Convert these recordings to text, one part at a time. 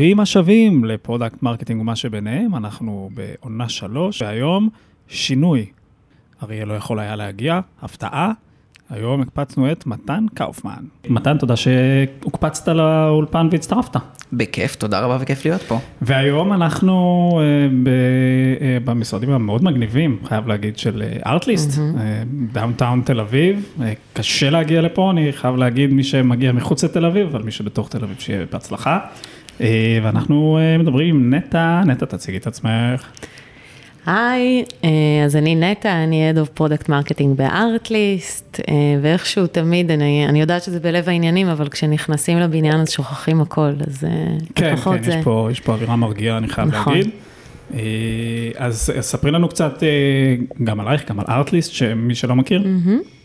ברוכים השבים ל product marketing ומה שביניהם, אנחנו בעונה שלוש, והיום שינוי. אריה לא יכול היה להגיע, הפתעה. היום הקפצנו את מתן קאופמן. מתן, תודה שהוקפצת לאולפן והצטרפת. בכיף, תודה רבה וכיף להיות פה. והיום אנחנו אה, ב, אה, במשרדים המאוד מגניבים, חייב להגיד, של Artlist, mm-hmm. אה, downtown תל אביב. אה, קשה להגיע לפה, אני חייב להגיד, מי שמגיע מחוץ לתל אביב, אבל מי שבתוך תל אביב, שיהיה בהצלחה. אה, ואנחנו אה, מדברים עם נטע, נטע תציגי את עצמך. היי, אה, אז אני נטע, אני Head of Product Marketing ב Artlist, ואיכשהו תמיד, אני, אני יודעת שזה בלב העניינים, אבל כשנכנסים לבניין אז שוכחים הכל, אז כן, כן, זה... יש פה, יש פה אווירה מרגיעה, אני חייב נכון. להגיד. אז ספרי לנו קצת גם עלייך, גם על Artlist, שמי שלא מכיר. Mm-hmm.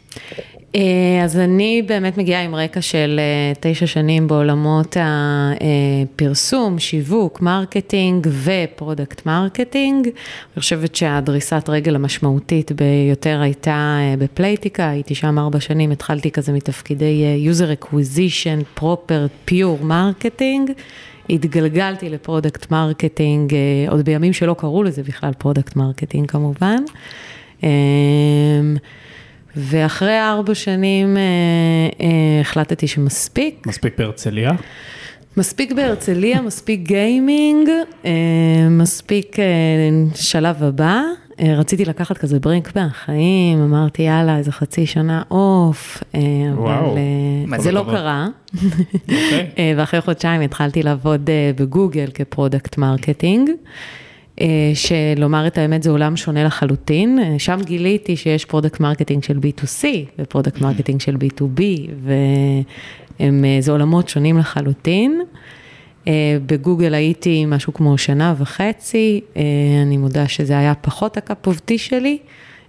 אה, אז אני באמת מגיעה עם רקע של אה, תשע שנים בעולמות הפרסום, שיווק, marketing ו product marketing. אני חושבת שהדריסת רגל המשמעותית ביותר הייתה אה, ב Playtika, הייתי שם ארבע שנים, התחלתי כזה מתפקידי user acquisition, proper, pure marketing. התגלגלתי ל product marketing, עוד בימים שלא קראו לזה בכלל product marketing כמובן. ואחרי ארבע שנים אה, אה, החלטתי שמספיק. מספיק בהרצליה? מספיק בהרצליה, מספיק gaming, אה, מספיק אה, שלב הבא. אה, רציתי לקחת כזה break מהחיים, אמרתי יאללה, איזה חצי שנה off, אה, וואו, אבל זה לא קרה. Okay. אוקיי. אה, ואחרי חודשיים התחלתי לעבוד אה, בגוגל כ product marketing. אה, שלומר את האמת זה עולם שונה לחלוטין, אה, שם גיליתי שיש product marketing של B2C ו product marketing של B2B, וזה עולמות שונים לחלוטין. אה, בגוגל הייתי משהו כמו שנה וחצי, אני מודה שזה היה פחות ה cup of tea שלי.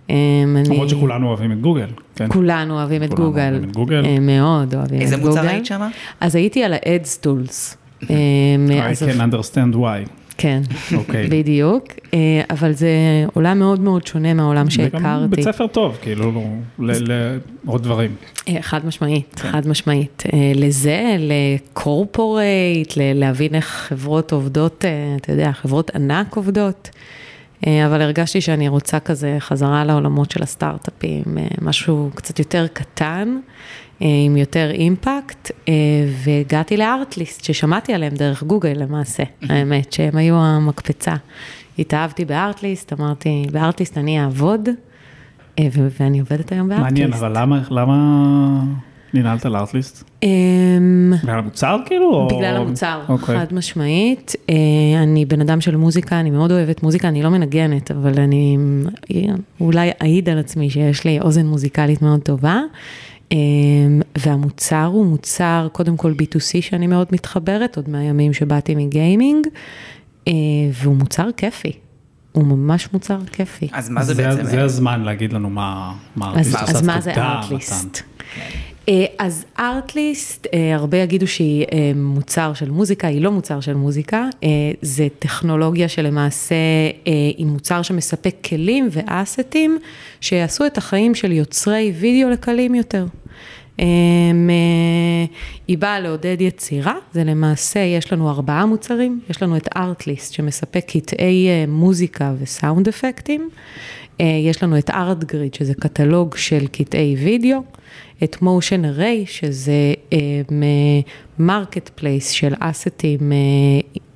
למרות שכולנו אוהבים את גוגל, כן? כולנו אוהבים את גוגל. אוהבים את גוגל. מאוד אוהבים את גוגל. איזה מוצר היית שם? אז הייתי על ה-Ads Tools. I can understand why. כן, okay. אוקיי. בדיוק, אה, אבל זה עולם מאוד מאוד שונה מהעולם שהכרתי. זה גם בית ספר טוב, כאילו, לעוד דברים. אה, חד משמעית, כן. חד משמעית. אה, לזה, לקורפורייט, להבין איך חברות עובדות, אתה יודע, חברות ענק עובדות. אבל הרגשתי שאני רוצה כזה חזרה לעולמות של הסטארט-אפים, משהו קצת יותר קטן. אה, עם יותר אימפקט, אה, והגעתי לארטליסט, ששמעתי עליהם דרך גוגל למעשה, האמת, שהם היו המקפצה. התאהבתי בארטליסט, אמרתי, בארטליסט אני אעבוד, אה, ואני עובדת היום בארטליסט. מעניין, אבל למה, למה ננעלת לארטליסט? אמ, בגלל המוצר כאילו? בגלל המוצר, אוקיי. חד משמעית. אני בן אדם של מוזיקה, אני מאוד אוהבת מוזיקה, אני לא מנגנת, אבל אני אולי אעיד על עצמי שיש לי אוזן מוזיקלית מאוד טובה. אמ, והמוצר הוא מוצר, קודם כל B2C שאני מאוד מתחברת, עוד מהימים שבאתי מגיימינג, אה, והוא מוצר כיפי. הוא ממש מוצר כיפי. אז מה זה, זה בעצם? זה הזמן להגיד לנו מה, מה עושה. אז מה זה ארטליסט? אה, אז ארטליסט, אה, הרבה יגידו שהיא מוצר של מוזיקה, היא לא מוצר של מוזיקה, זה טכנולוגיה שלמעשה היא מוצר שמספק כלים ואסטים שיעשו את החיים של יוצרי וידאו לקלים יותר. היא באה לעודד יצירה, זה למעשה, יש לנו ארבעה מוצרים, יש לנו את ארטליסט שמספק קטעי מוזיקה וסאונד אפקטים, יש לנו את Artgrid שזה קטלוג של קטעי וידאו, את Motion Array שזה marketplace של אסטים,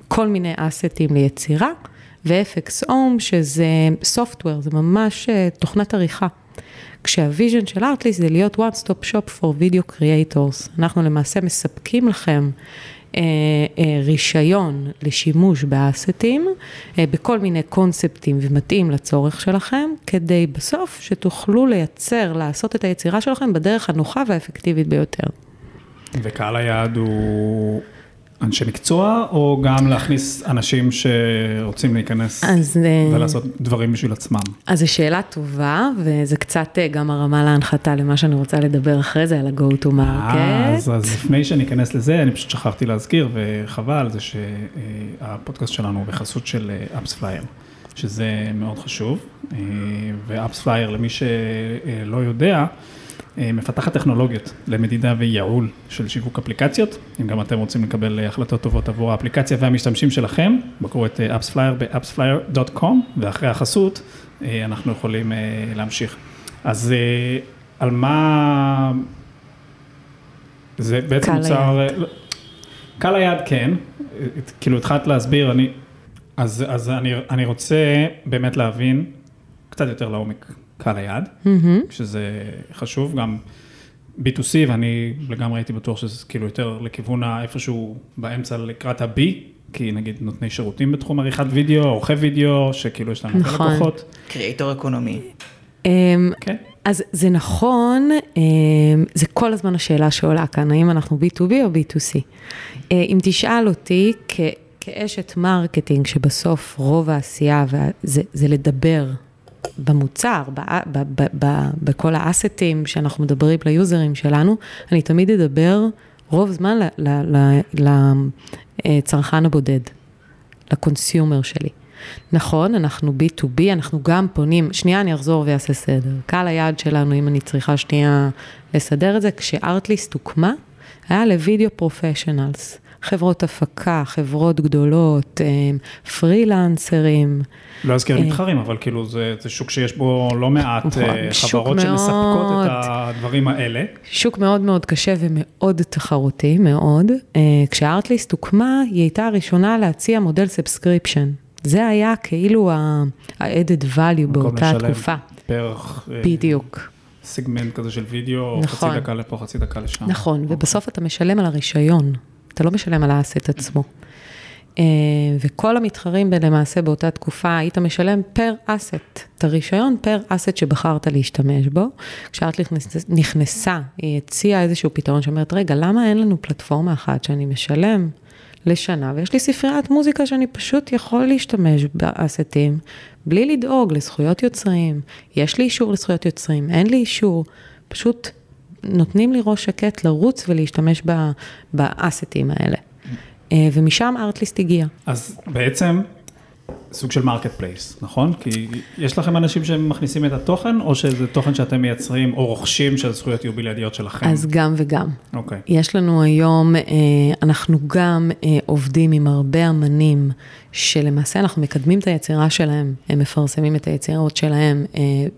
כל מיני אסטים ליצירה, ו-FX Home שזה software, זה ממש תוכנת עריכה. כשה vision של Artlist זה להיות one stop shop for video creators. אנחנו למעשה מספקים לכם אה, אה, רישיון לשימוש באסטים, אה, בכל מיני קונספטים ומתאים לצורך שלכם, כדי בסוף שתוכלו לייצר, לעשות את היצירה שלכם בדרך הנוחה והאפקטיבית ביותר. וקהל היעד הוא אנשי מקצוע, או גם להכניס אנשים שרוצים להיכנס אז, אה, ולעשות דברים בשביל עצמם? אז זו שאלה טובה, וזה קצת אה, גם הרמה להנחתה למה שאני רוצה לדבר אחרי זה, על ה-go to market. אז, אז לפני שאני אכנס לזה, אני פשוט שכחתי להזכיר, וחבל, זה שהפודקאסט שלנו הוא בחסות של AppsFlyer, שזה מאוד חשוב, ו AppsFlyer, למי שלא יודע, אה, מפתחת טכנולוגיות למדידה וייעול של שיווק אפליקציות. אם גם אתם רוצים לקבל אה, החלטות טובות עבור האפליקציה והמשתמשים שלכם, בקרו את AppsFlyer ב-appsflyer.com, ואחרי החסות אנחנו יכולים להמשיך. אז על מה... זה בעצם מוצר... לא, קל היד כן, כאילו התחלת להסביר, אני, אז, אז אני, אני רוצה באמת להבין קצת יותר לעומק קהל היעד, mm-hmm. שזה חשוב, גם B2C, ואני לגמרי הייתי בטוח שזה כאילו יותר לכיוון איפשהו באמצע לקראת ה-B, כי נגיד נותני שירותים בתחום עריכת וידאו, עורכי וידאו, שכאילו יש להם נכון. הרבה לקוחות. קריאטור אקונומי. אמ, כן. אז זה נכון, אמ, זה כל הזמן השאלה שעולה כאן, האם אנחנו B2B או B2C. אה, אם תשאל אותי, כאשת marketing, שבסוף רוב העשייה זה, זה לדבר במוצר, ב, ב, ב, ב, בכל האסטים שאנחנו מדברים ליוזרים שלנו, אני תמיד אדבר רוב זמן לצרכן הבודד, ל consumer שלי. נכון, אנחנו B2B, אנחנו גם פונים, שנייה אני אחזור ואעשה סדר. קהל היעד שלנו, אם אני צריכה שנייה לסדר את זה, כש Artlist הוקמה, היה ל video professionals. חברות הפקה, חברות גדולות, אה, פרילנסרים. לא אזכיר אה, מתחרים, אבל כאילו זה, זה שוק שיש בו לא מעט נכון, אה, חברות מאוד, שמספקות את הדברים האלה. שוק מאוד מאוד קשה ומאוד תחרותי, מאוד. כש Artlist הוקמה, היא הייתה הראשונה להציע מודל subscription. זה היה כאילו ה-added value באותה תקופה. פרח. בדיוק. סגמנט כזה של וידאו, נכון. חצי דקה לפה, חצי דקה לשם. נכון, אוקיי. ובסוף אתה משלם על הרישיון. אתה לא משלם על האסט עצמו. אה, וכל המתחרים למעשה באותה תקופה, היית משלם פר אסט, את הרישיון פר אסט שבחרת להשתמש בו. כשאת נכנסה, היא הציעה איזשהו פתרון שאומרת, רגע, למה אין לנו פלטפורמה אחת שאני משלם לשנה, ויש לי ספריית מוזיקה שאני פשוט יכול להשתמש באסטים, בלי לדאוג לזכויות יוצרים, יש לי אישור לזכויות יוצרים, אין לי אישור, פשוט נותנים לי ראש שקט לרוץ ולהשתמש באסטים האלה. אה, ומשם Artlist הגיע. אז בעצם סוג של marketplace, נכון? כי יש לכם אנשים שמכניסים את התוכן, או שזה תוכן שאתם מייצרים או רוכשים שהזכויות יהיו בלעדיות שלכם? אז גם וגם. אוקיי. Okay. יש לנו היום, אה, אנחנו גם אה, עובדים עם הרבה אמנים, שלמעשה אנחנו מקדמים את היצירה שלהם, הם מפרסמים את היצירות שלהם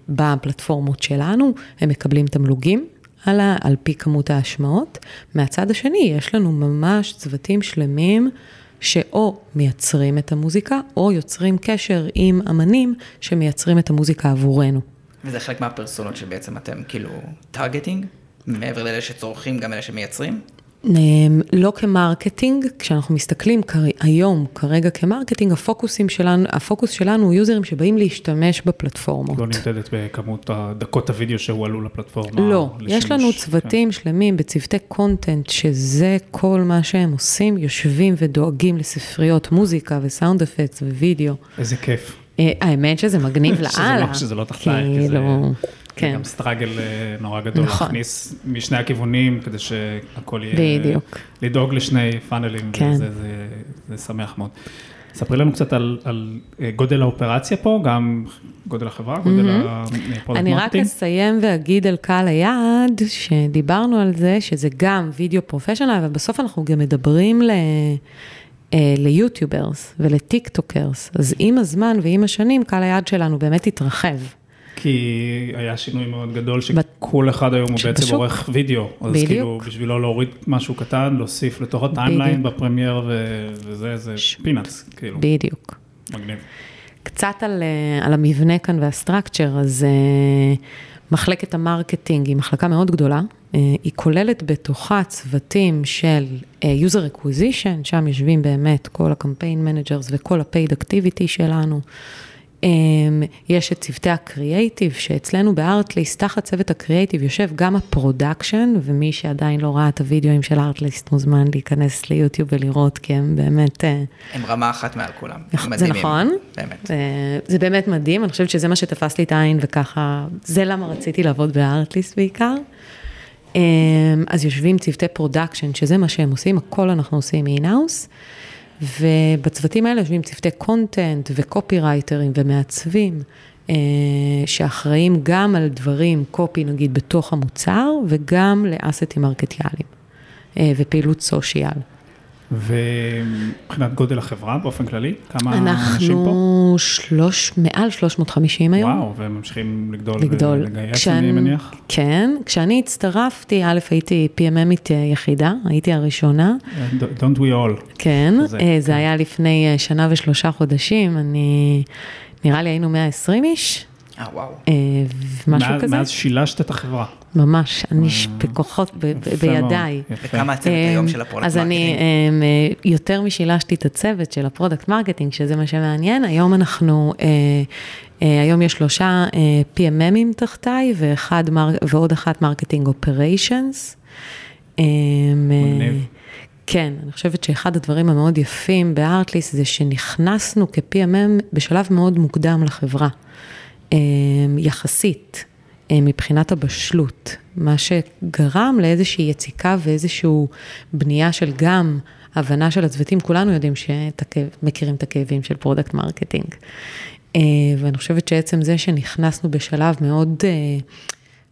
בפלטפורמות שלנו, הם מקבלים תמלוגים. על, על פי כמות ההשמעות. מהצד השני, יש לנו ממש צוותים שלמים שאו מייצרים את המוזיקה, או יוצרים קשר עם אמנים שמייצרים את המוזיקה עבורנו. וזה חלק מהפרסונות שבעצם אתם כאילו טרגטינג, מעבר לאלה שצורכים, גם אלה שמייצרים? אמ, לא כ marketing, כשאנחנו מסתכלים היום, כרגע כ marketing, הפוקוסים שלנו, הפוקוס שלנו הוא יוזרים שבאים להשתמש בפלטפורמות. לא נמדדת בכמות הדקות הוידאו שהועלו לפלטפורמה. לא, לשימוש, יש לנו כן. צוותים כן. שלמים בצוותי content, שזה כל מה שהם עושים, יושבים ודואגים לספריות מוזיקה ו sound effect ווידאו. איזה כיף. אה, האמת שזה מגניב לאללה. שזה לא תחתייך, כי זה... כן. זה גם struggle אה, נורא גדול נכון. להכניס משני הכיוונים, כדי שהכל יהיה... בדיוק. לדאוג לשני פאנלים, כן. וזה זה, זה שמח מאוד. ספרי לנו קצת על, על אה, גודל האופרציה פה, גם גודל החברה, גודל ה product marketing. אני רק אסיים ואגיד על קהל היעד, שדיברנו על זה, שזה גם video professional, אבל בסוף אנחנו גם מדברים ל... אה, ל YouTubers ול TikTokers, אז עם הזמן ועם השנים, קהל היעד שלנו באמת התרחב. כי היה שינוי מאוד גדול, שכל אחד היום הוא בעצם עורך וידאו. אז בדיוק. כאילו, בשבילו להוריד משהו קטן, להוסיף לתוך ה timeline ב Premiere, וזה, זה peanuts, כאילו. בדיוק. מגניב. קצת על, אה, על המבנה כאן וה structure, אז uh, מחלקת ה marketing היא מחלקה מאוד גדולה, uh, היא כוללת בתוכה צוותים של user acquisition, שם יושבים באמת כל ה campaign managers וכל ה-paid activity שלנו. אמ, יש את צוותי הקריאייטיב, שאצלנו ב Artlist, תחת צוות הקריאייטיב יושב גם ה production, ומי שעדיין לא ראה את הוידאוים של Artlist מוזמן להיכנס ליוטיוב ולראות, כי הם באמת... אה, הם רמה אחת מעל כולם. זה נכון. באמת. זה, זה באמת מדהים, אני חושבת שזה מה שתפס לי את העין, וככה, זה למה רציתי לעבוד ב Artlist בעיקר. אמ, אז יושבים צוותי production, שזה מה שהם עושים, הכל אנחנו עושים in-house. ובצוותים האלה יושבים צוותי קונטנט וקופי רייטרים ומעצבים, אה, שאחראים גם על דברים, קופי נגיד, בתוך המוצר, וגם לאסטים מרקטיאליים אה, ופעילות סושיאל. ומבחינת גודל החברה באופן כללי, כמה אנשים פה? אנחנו שלוש, מעל 350 היום. וואו, והם ממשיכים לגדול, לגדול. ולגייס, כשאני- אני מניח. כן, כשאני הצטרפתי, א', הייתי PMMית יחידה, הייתי הראשונה, Don't we all. כן, זה- אה, זה כן. היה לפני אה, שנה ושלושה חודשים, אני, נראה לי היינו 120 איש, אה, וואו. אה, משהו מאז- כזה, מאז שילשת את החברה. ממש, אני ש- בכוחות, בידיי. יפה. וכמה הצוות היום של ה product אז אני marketing? אמ, אה, יותר משילשתי את הצוות של ה product marketing, שזה מה שמעניין, היום אנחנו, אה, אה, היום יש שלושה אה, PMMים תחתיי ואחד מר- ועוד אחת marketing operations. מגניב. כן, אני חושבת שאחד הדברים המאוד יפים ב Artlist זה שנכנסנו כ-PMM בשלב מאוד מוקדם לחברה, אה, יחסית, אה, מבחינת הבשלות, מה שגרם לאיזושהי יציקה ואיזושהי בנייה של גם הבנה של הצוותים, כולנו יודעים שמכירים את הכאבים של product marketing. אה, ואני חושבת שעצם זה שנכנסנו בשלב מאוד אה,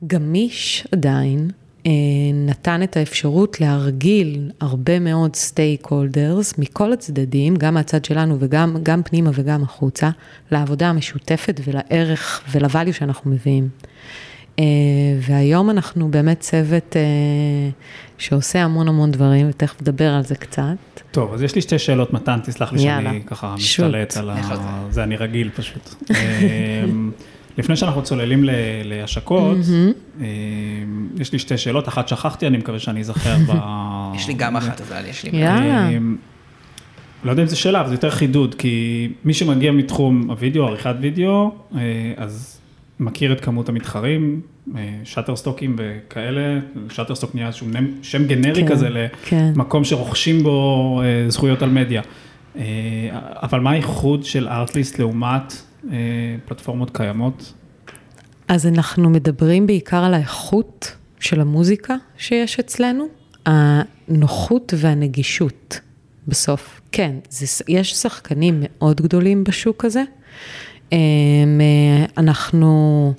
גמיש עדיין, נתן את האפשרות להרגיל הרבה מאוד סטייק הולדרס מכל הצדדים, גם מהצד שלנו וגם גם פנימה וגם החוצה, לעבודה המשותפת ולערך ולvalue שאנחנו מביאים. אה, והיום אנחנו באמת צוות אה, שעושה המון המון דברים, ותכף נדבר על זה קצת. טוב, אז יש לי שתי שאלות, מתן, תסלח לי יאללה, שאני ככה שוט. משתלט על לך על ה... זה אני רגיל פשוט. לפני שאנחנו צוללים ל- להשקות, אמ, יש לי שתי שאלות, אחת שכחתי, אני מקווה שאני אזכר ב... יש לי גם אחת, אבל יש לי... יאללה. אמ, לא יודע אם זה שאלה, אבל זה יותר חידוד, כי מי שמגיע מתחום הוידאו, עריכת וידאו, אה, אז מכיר את כמות המתחרים, שאטר סטוקים וכאלה, שאטר סטוק נהיה איזשהו שם גנרי כן, כזה כן. למקום שרוכשים בו אה, זכויות על מדיה. אה, אבל מה הייחוד של ארטליסט לעומת אה, פלטפורמות קיימות? אז אנחנו מדברים בעיקר על האיכות של המוזיקה שיש אצלנו, הנוחות והנגישות בסוף. כן, זה, יש שחקנים מאוד גדולים בשוק הזה. אה, אנחנו,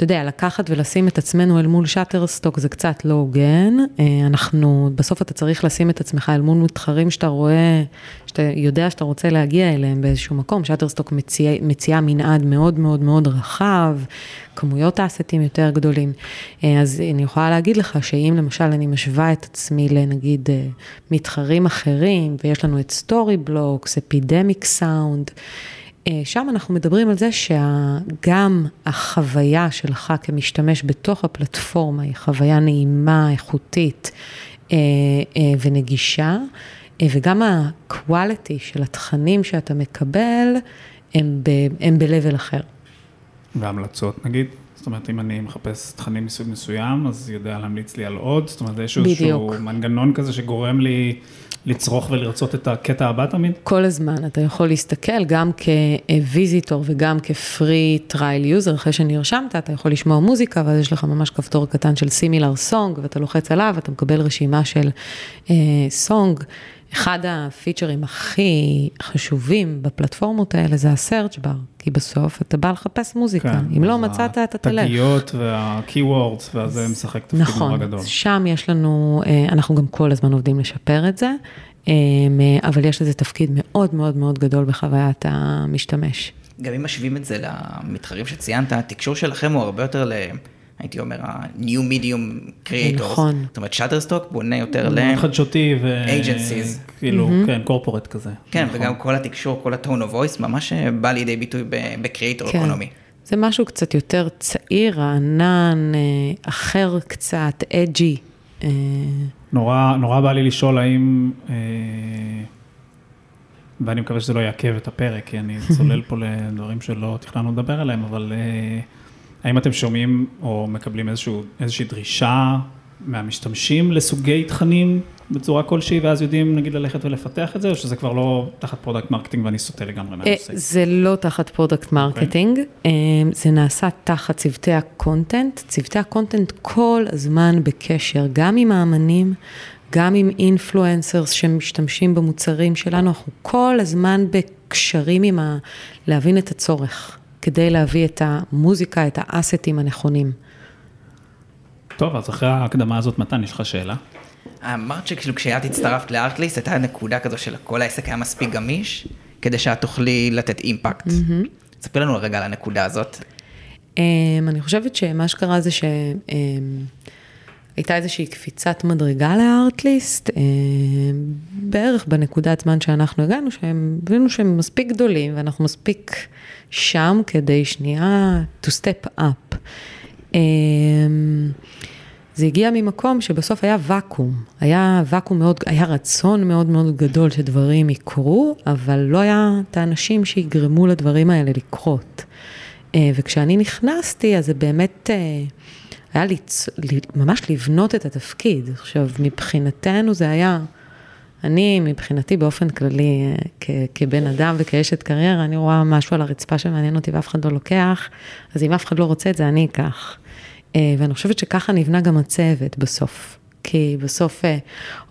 אתה יודע, לקחת ולשים את עצמנו אל מול שאטרסטוק זה קצת לא הוגן. אה, אנחנו, בסוף אתה צריך לשים את עצמך אל מול מתחרים שאתה רואה, שאתה יודע שאתה רוצה להגיע אליהם באיזשהו מקום. Shutterstock מציע, מנעד מאוד מאוד מאוד רחב, כמויות האסטים יותר גדולים. אה, אז אני יכולה להגיד לך שאם למשל אני משווה את עצמי לנגיד אה, מתחרים אחרים, ויש לנו את Storyblocks, Epidemic Sound, שם אנחנו מדברים על זה שגם החוויה שלך כמשתמש בתוך הפלטפורמה היא חוויה נעימה, איכותית אה, אה, ונגישה, אה, וגם ה-quality של התכנים שאתה מקבל הם, ב, הם ב-level אחר. והמלצות נגיד? זאת אומרת, אם אני מחפש תכנים מסוג מסוים, אז יודע להמליץ לי על עוד? זאת אומרת, יש איזשהו. מנגנון כזה שגורם לי לצרוך ולרצות את הקטע הבא תמיד? כל הזמן אתה יכול להסתכל גם כ visitor וגם כ free trial user, אחרי שנרשמת, אתה יכול לשמוע מוזיקה, ואז יש לך ממש כפתור קטן של similar song, ואתה לוחץ עליו, אתה מקבל רשימה של סונג. אחד הפיצ'רים הכי חשובים בפלטפורמות האלה זה הסרצ' בר, כי בסוף אתה בא לחפש מוזיקה, כן, אם לא מצאת אתה תלך. התגיות וה-keywords, ואז זה משחק תפקיד נורא נכון, גדול. אז שם יש לנו, אה, אנחנו גם כל הזמן עובדים לשפר את זה, אה, אבל יש לזה תפקיד מאוד מאוד מאוד גדול בחוויית המשתמש. גם אם משווים את זה למתחרים שציינת, התקשור שלכם הוא הרבה יותר ל... הייתי אומר, ה-new medium creators. נכון. זאת אומרת, שטרסטוק בונה יותר ל... חדשותי ו... Agencies. כאילו, כן, קורפורט כזה. כן, נכון. וגם כל התקשור, כל ה-tone of voice, ממש אה, בא לידי ביטוי ב creator כן. economy. זה משהו קצת יותר צעיר, רענן, אה, אחר קצת, edgy. אה, נורא, נורא בא לי לשאול האם, אה, ואני מקווה שזה לא יעכב את הפרק, כי אני צולל פה לדברים שלא תכננו לדבר עליהם, אבל אה, האם אתם שומעים או מקבלים איזשהו, איזושהי דרישה מהמשתמשים לסוגי תכנים בצורה כלשהי, ואז יודעים נגיד ללכת ולפתח את זה, או שזה כבר לא תחת product marketing ואני סוטה לגמרי אה, מהנושא? זה לא תחת product marketing, אה, זה נעשה תחת צוותי ה content. צוותי ה content כל הזמן בקשר, גם עם האמנים, גם עם influencers שמשתמשים במוצרים שלנו, אנחנו כל הזמן בקשרים עם ה... להבין את הצורך. כדי להביא את המוזיקה, את האסטים הנכונים. טוב, אז אחרי ההקדמה הזאת, מתן, יש לך שאלה? אמרת שכאילו כשאת הצטרפת ל Artlist, הייתה נקודה כזו של כל העסק היה מספיק גמיש, כדי שאת תוכלי לתת אימפקט. ספרי לנו רגע על הנקודה הזאת. אמ, אני חושבת שמה שקרה זה שהייתה איזושהי קפיצת מדרגה לארטליסט, אמ, בערך בנקודת זמן שאנחנו הגענו, שהם הבינו שהם מספיק גדולים ואנחנו מספיק שם כדי שנייה to step up. אמ, זה הגיע ממקום שבסוף היה ואקום, היה ואקום מאוד, היה רצון מאוד מאוד גדול שדברים יקרו, אבל לא היה את האנשים שיגרמו לדברים האלה לקרות. אה, וכשאני נכנסתי, אז זה באמת אה, היה ליצ... ממש לבנות את התפקיד. עכשיו, מבחינתנו זה היה, אני, מבחינתי באופן כללי, אה, כ- כבן אדם וכאשת קריירה, אני רואה משהו על הרצפה שמעניין אותי ואף אחד לא לוקח, אז אם אף אחד לא רוצה את זה, אני אקח. ואני חושבת שככה נבנה גם הצוות בסוף. כי בסוף,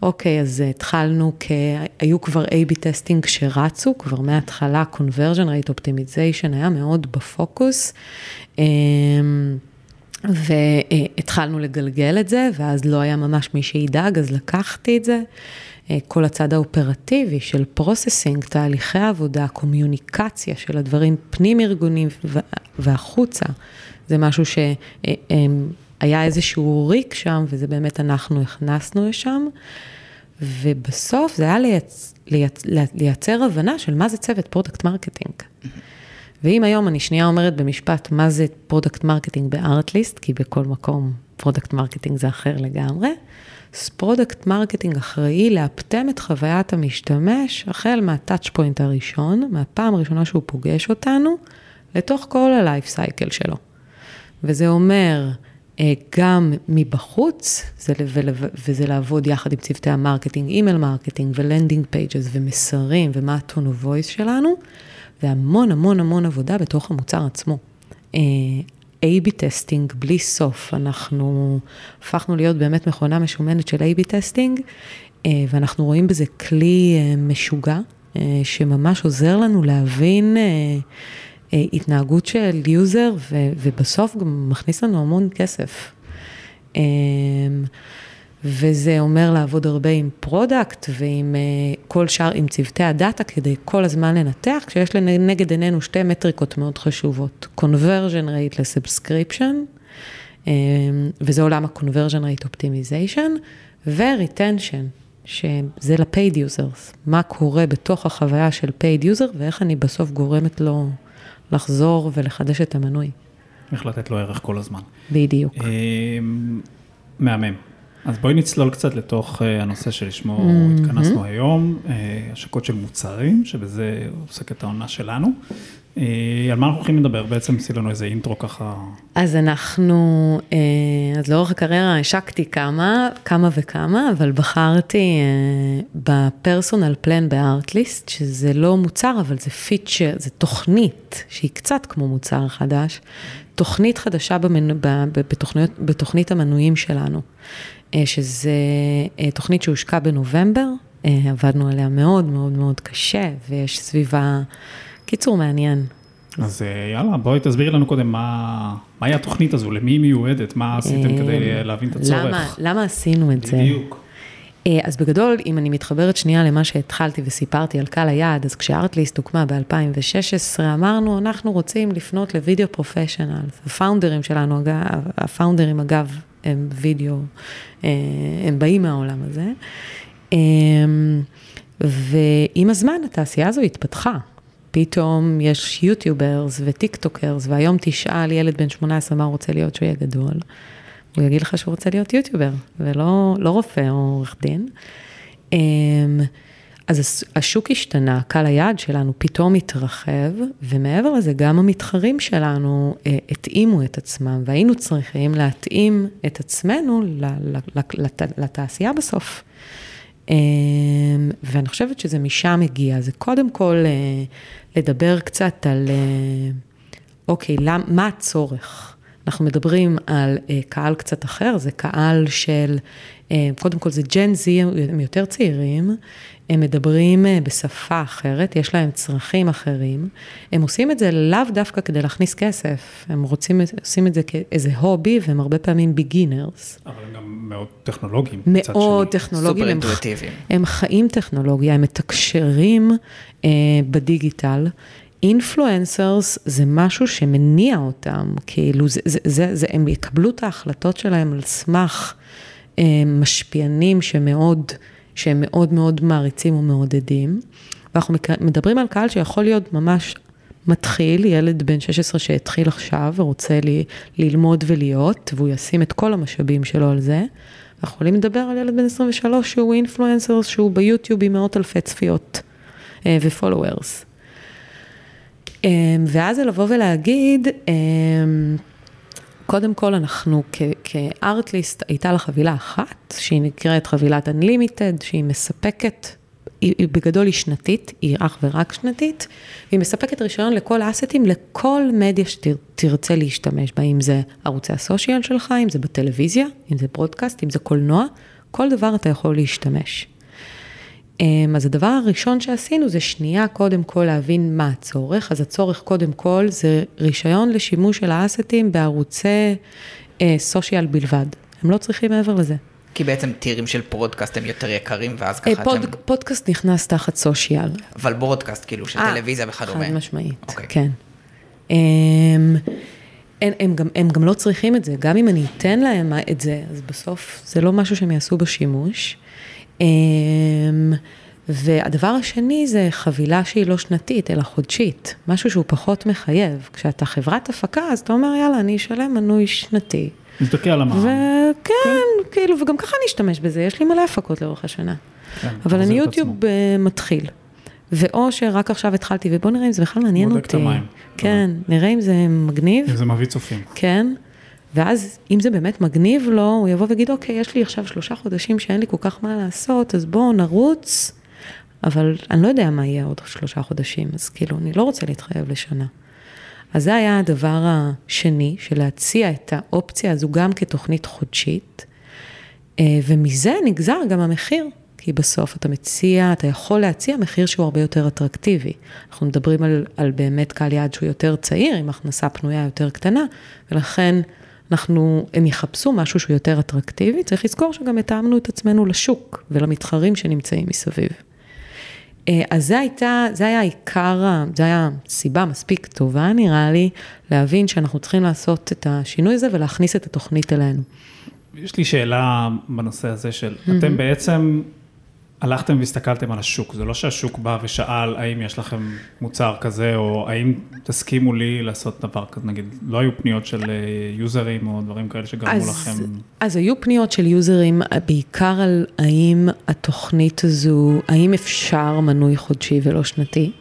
אוקיי, אז התחלנו, כ... היו כבר A-B testing שרצו, כבר מההתחלה conversion rate optimization היה מאוד בפוקוס. והתחלנו לגלגל את זה, ואז לא היה ממש מי שידאג, אז לקחתי את זה. כל הצד האופרטיבי של processing, תהליכי עבודה, קומיוניקציה של הדברים פנים ארגונים והחוצה, זה משהו שהיה איזשהו ריק שם, וזה באמת אנחנו הכנסנו לשם. ובסוף זה היה לייצ... לייצ... לייצר הבנה של מה זה צוות product marketing. ואם היום אני שנייה אומרת במשפט מה זה product marketing ב Artlist, כי בכל מקום product marketing זה אחר לגמרי, אז product marketing אחראי לאפטם את חוויית המשתמש החל מה touch point הראשון, מהפעם הראשונה שהוא פוגש אותנו, לתוך כל ה life cycle שלו. וזה אומר, גם מבחוץ, זה, וזה לעבוד יחד עם צוותי ה marketing, email marketing ו landing pages ומסרים ומה ה tone of voice שלנו, והמון המון המון עבודה בתוך המוצר עצמו. A-B testing בלי סוף, אנחנו הפכנו להיות באמת מכונה משומנת של A-B testing, ואנחנו רואים בזה כלי משוגע, שממש עוזר לנו להבין התנהגות של user, ובסוף גם מכניס לנו המון כסף. וזה אומר לעבוד הרבה עם product ועם כל שאר, עם צוותי הדאטה, כדי כל הזמן לנתח, כשיש לנגד עינינו שתי מטריקות מאוד חשובות, conversion rate ל subscription, וזה עולם ה-conversion rate optimization, ו-retention, שזה ל-paid users, מה קורה בתוך החוויה של paid user, ואיך אני בסוף גורמת לו לחזור ולחדש את המנוי. איך לתת לו ערך כל הזמן. בדיוק. מהמם. אז בואי נצלול קצת לתוך הנושא שלשמו mm-hmm. התכנסנו היום, השקות של מוצרים, שבזה עוסקת העונה שלנו. על מה אנחנו הולכים לדבר? בעצם עשי לנו איזה אינטרו ככה. אז אנחנו, אז לאורך הקריירה השקתי כמה, כמה וכמה, אבל בחרתי בפרסונל פלן בארטליסט, שזה לא מוצר, אבל זה פיצ'ר, זה תוכנית שהיא קצת כמו מוצר חדש, תוכנית חדשה במנ... בתוכנית, בתוכנית המנויים שלנו. שזה תוכנית שהושקה בנובמבר, עבדנו עליה מאוד מאוד מאוד קשה, ויש סביבה, קיצור מעניין. אז יאללה, בואי תסבירי לנו קודם מה, מהי התוכנית הזו, למי היא מיועדת, מה עשיתם כדי להבין את הצורך. למה, למה עשינו את זה? בדיוק. אז בגדול, אם אני מתחברת שנייה למה שהתחלתי וסיפרתי על קהל היעד, אז כשארטליסט הוקמה ב-2016, אמרנו, אנחנו רוצים לפנות לוידאו פרופשיונל. הפאונדרים שלנו, אגב, הפאונדרים אגב, הם וידאו, הם באים מהעולם הזה. ועם הזמן התעשייה הזו התפתחה. פתאום יש YouTubers ו TikTokers, והיום תשאל ילד בן 18 מה הוא רוצה להיות שהוא יהיה גדול. הוא יגיד לך שהוא רוצה להיות יוטיובר, ולא לא רופא או עורך דין. אז השוק השתנה, קהל היעד שלנו פתאום התרחב, ומעבר לזה גם המתחרים שלנו התאימו את עצמם, והיינו צריכים להתאים את עצמנו לתעשייה בסוף. ואני חושבת שזה משם הגיע, זה קודם כל לדבר קצת על, אוקיי, מה הצורך? אנחנו מדברים על אה, קהל קצת אחר, זה קהל של, אה, קודם כל זה ג'ן זי, הם יותר צעירים, הם מדברים אה, בשפה אחרת, יש להם צרכים אחרים, הם עושים את זה לאו דווקא כדי להכניס כסף, הם רוצים, עושים את זה כאיזה הובי, והם הרבה פעמים ביגינרס. אבל הם גם מאוד טכנולוגיים. מאוד טכנולוגיים. סופר הם, אינטואיטיביים. הם חיים טכנולוגיה, הם מתקשרים אה, בדיגיטל. אינפלואנסרס זה משהו שמניע אותם, כאילו זה, זה, זה, זה, הם יקבלו את ההחלטות שלהם על סמך אה, משפיענים שמאוד, שהם מאוד מאוד מעריצים ומעודדים. ואנחנו מדברים על קהל שיכול להיות ממש מתחיל, ילד בן 16 שהתחיל עכשיו ורוצה לי, ללמוד ולהיות, והוא ישים את כל המשאבים שלו על זה. אנחנו יכולים לדבר על ילד בן 23 שהוא אינפלואנסר, שהוא ביוטיוב עם מאות אלפי צפיות אה, ופולוורס. אמ, ואז זה לבוא ולהגיד, אמ, קודם כל אנחנו כארטליסט, הייתה לה חבילה אחת, שהיא נקראת חבילת Unlimited, שהיא מספקת, היא, היא בגדול היא שנתית, היא אך ורק שנתית, והיא מספקת רישיון לכל האסטים, לכל מדיה שתרצה להשתמש בה, אם זה ערוצי הסושיאל שלך, אם זה בטלוויזיה, אם זה ברודקאסט, אם זה קולנוע, כל דבר אתה יכול להשתמש. אמ, אז הדבר הראשון שעשינו זה שנייה קודם כל להבין מה הצורך, אז הצורך קודם כל זה רישיון לשימוש של האסטים בערוצי אה, סושיאל בלבד, הם לא צריכים מעבר לזה. כי בעצם טירים של פודקאסט הם יותר יקרים, ואז אה, ככה פוד, אתם... פודקאסט נכנס תחת סושיאל. אבל ברודקאסט, כאילו, של אה, טלוויזיה וכדומה. חד משמעית, אוקיי. כן. הם, הם, הם, גם, הם גם לא צריכים את זה, גם אם אני אתן להם את זה, אז בסוף זה לא משהו שהם יעשו בשימוש. אמ, והדבר השני זה חבילה שהיא לא שנתית, אלא חודשית, משהו שהוא פחות מחייב. כשאתה חברת הפקה, אז אתה אומר, יאללה, אני אשלם מנוי שנתי. מסתכל על המע"מ. וכן, כאילו, וגם ככה אני אשתמש בזה, יש לי מלא הפקות לאורך השנה. כן, אבל אני יוטיוב. אה, מתחיל. ואו שרק עכשיו התחלתי, ובוא נראה אם זה בכלל מעניין בודק את אותי. המים. כן, נראה אם זה מגניב. אם זה מביא צופים. כן, ואז אם זה באמת מגניב לו, הוא יבוא ויגיד, אוקיי, יש לי עכשיו שלושה חודשים שאין לי כל כך מה לעשות, אז בואו נרוץ, אבל אני לא יודע מה יהיה עוד שלושה חודשים, אז כאילו, אני לא רוצה להתחייב לשנה. אז זה היה הדבר השני, של להציע את האופציה הזו גם כתוכנית חודשית, אה, ומזה נגזר גם המחיר. כי בסוף אתה מציע, אתה יכול להציע מחיר שהוא הרבה יותר אטרקטיבי. אנחנו מדברים על, על באמת קהל יעד שהוא יותר צעיר, עם הכנסה פנויה יותר קטנה, ולכן אנחנו, הם יחפשו משהו שהוא יותר אטרקטיבי. צריך לזכור שגם התאמנו את עצמנו לשוק ולמתחרים שנמצאים מסביב. אה, אז זה הייתה, זה היה עיקר, זה היה סיבה מספיק טובה נראה לי, להבין שאנחנו צריכים לעשות את השינוי הזה ולהכניס את התוכנית אלינו. יש לי שאלה בנושא הזה של, אתם בעצם הלכתם והסתכלתם על השוק, זה לא שהשוק בא ושאל האם יש לכם מוצר כזה, או האם תסכימו לי לעשות דבר כזה, נגיד, לא היו פניות של אה, יוזרים או דברים כאלה שגרמו לכם, אז היו פניות של יוזרים, בעיקר על האם התוכנית הזו, האם אפשר מנוי חודשי ולא שנתי.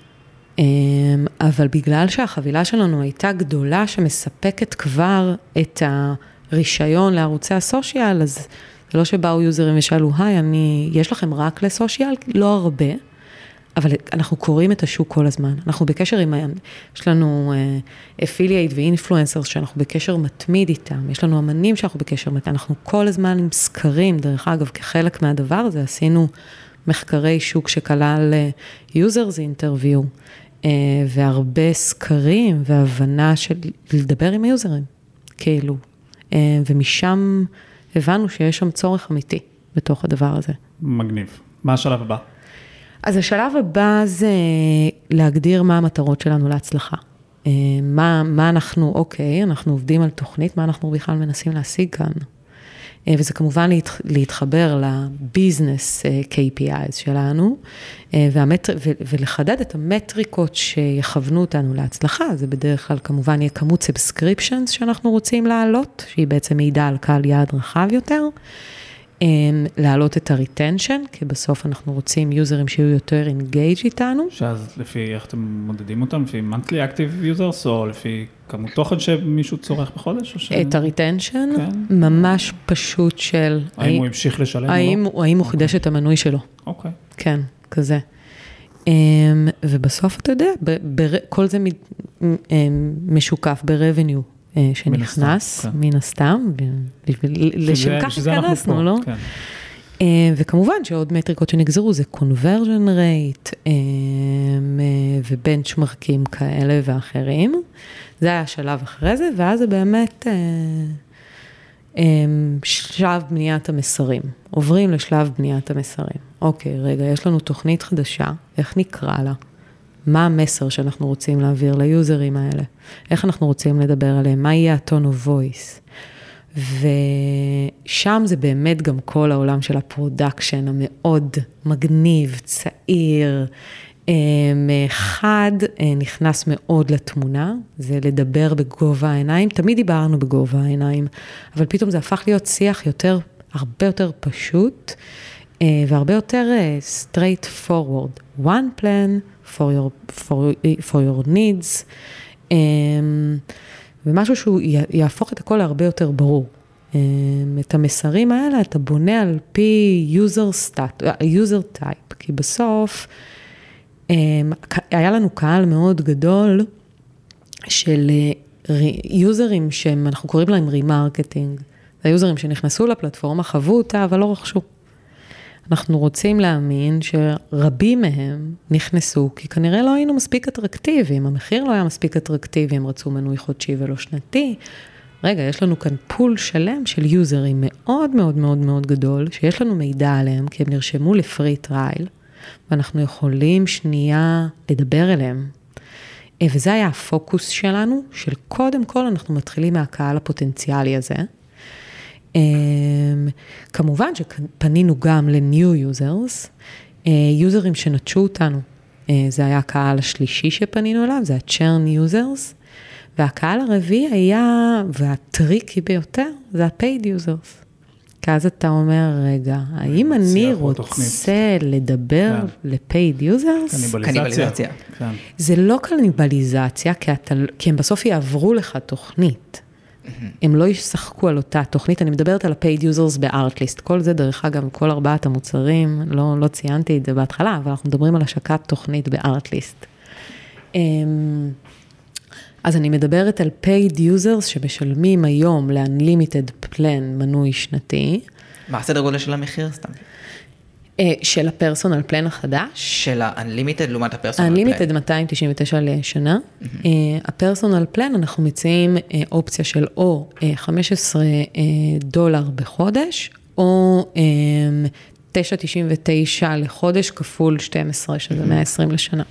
אמ, אבל בגלל שהחבילה שלנו הייתה גדולה שמספקת כבר את הרישיון לערוצי הסושיאל, אז זה לא שבאו יוזרים ושאלו, היי, אני, יש לכם רק לסושיאל? לא הרבה. אבל אנחנו קוראים את השוק כל הזמן, אנחנו בקשר עם, יש לנו אפילייט ואינפלואנסר שאנחנו בקשר מתמיד איתם, יש לנו אמנים שאנחנו בקשר מתמיד, אנחנו כל הזמן עם סקרים, דרך אגב, כחלק מהדבר הזה עשינו מחקרי שוק שכלל אה, users interview, אה, והרבה סקרים והבנה של לדבר עם היוזרים, כאילו, אה, ומשם הבנו שיש שם צורך אמיתי בתוך הדבר הזה. מגניב. מה השלב הבא? אז השלב הבא זה להגדיר מה המטרות שלנו להצלחה. אה, מה, מה אנחנו, אוקיי, אנחנו עובדים על תוכנית, מה אנחנו בכלל מנסים להשיג כאן. אה, וזה כמובן להת, להתחבר לביזנס אה, KPIs שלנו, אה, והמטר, ולחדד את המטריקות שיכוונו אותנו להצלחה, זה בדרך כלל כמובן יהיה כמות subscriptions שאנחנו רוצים להעלות, שהיא בעצם מעידה על קהל יעד רחב יותר. להעלות את ה retention, כי בסוף אנחנו רוצים יוזרים שיהיו יותר engaged איתנו. שאז לפי איך אתם מודדים אותם? לפי monthly active users, או לפי כמות תוכן שמישהו צורך בחודש? ש... את ה retention, כן. ממש פשוט של... האם הוא המשיך לשלם האם, או לא? האם הוא חידש את המנוי שלו, אוקיי. כן, כזה. אמ, ובסוף אתה יודע, בר- כל זה אמ, משוקף ב-revenue אה, שנכנס, כן. מן הסתם, בשביל- לשם כך התכנסנו, לא? כן. אה, וכמובן שעוד מטריקות שנגזרו זה conversion rate אה, אה, ובנצ'מרקים כאלה ואחרים. זה היה השלב אחרי זה, ואז זה באמת אה, אה, שלב בניית המסרים. עוברים לשלב בניית המסרים. אוקיי, רגע, יש לנו תוכנית חדשה, איך נקרא לה? מה המסר שאנחנו רוצים להעביר ליוזרים האלה? איך אנחנו רוצים לדבר עליהם? מה יהיה ה-tone of voice? ושם זה באמת גם כל העולם של ה production המאוד מגניב, צעיר, אה, חד, אה, נכנס מאוד לתמונה, זה לדבר בגובה העיניים, תמיד דיברנו בגובה העיניים, אבל פתאום זה הפך להיות שיח יותר, הרבה יותר פשוט, אה, והרבה יותר אה, straight forward, one plan for your, for, for your needs. אה, ומשהו שהוא יהפוך את הכל להרבה יותר ברור. אה, את המסרים האלה אתה בונה על פי user stat, user type, כי בסוף אה, היה לנו קהל מאוד גדול של רי- יוזרים שהם, אנחנו קוראים להם remarketing. זה היוזרים שנכנסו לפלטפורמה, חוו אותה, אבל לא רכשו. אנחנו רוצים להאמין שרבים מהם נכנסו, כי כנראה לא היינו מספיק אטרקטיביים, המחיר לא היה מספיק אטרקטיבי, הם רצו מנוי חודשי ולא שנתי. רגע, יש לנו כאן pool שלם של יוזרים מאוד מאוד מאוד מאוד גדול, שיש לנו מידע עליהם, כי הם נרשמו ל free trial, ואנחנו יכולים שנייה לדבר אליהם. אה, וזה היה הפוקוס שלנו, של קודם כל אנחנו מתחילים מהקהל הפוטנציאלי הזה. אמ, כמובן שפנינו גם ל-new users, אה, יוזרים שנטשו אותנו. אה, זה היה הקהל השלישי שפנינו אליו, זה ה-churn users, והקהל הרביעי היה, והטריקי ביותר, זה ה-paid users. כי אז אתה אומר, רגע, האם אני תוכנית. רוצה לדבר כן. ל-paid users? קניבליזציה. קניבליזציה. כן. זה לא קניבליזציה, כי, אתה, כי הם בסוף יעברו לך תוכנית. הם לא ישחקו על אותה תוכנית, אני מדברת על ה-paid users ב-Artlist. כל זה, דרך אגב, כל ארבעת המוצרים, לא, לא ציינתי את זה בהתחלה, אבל אנחנו מדברים על השקת תוכנית ב-Artlist. אמ, אז אני מדברת על paid users שמשלמים היום ל-unlimited plan מנוי שנתי, מה הסדר גודל של המחיר סתם? אה, של הפרסונל פלן החדש. של ה-unlimited לעומת הפרסונל פלן. ה-unlimited 299 לשנה. אה, הפרסונל פלן, אנחנו מציעים אה, אופציה של או אה, 15 אה, דולר בחודש, או אה, 9.99 לחודש כפול 12, שזה 120 לשנה.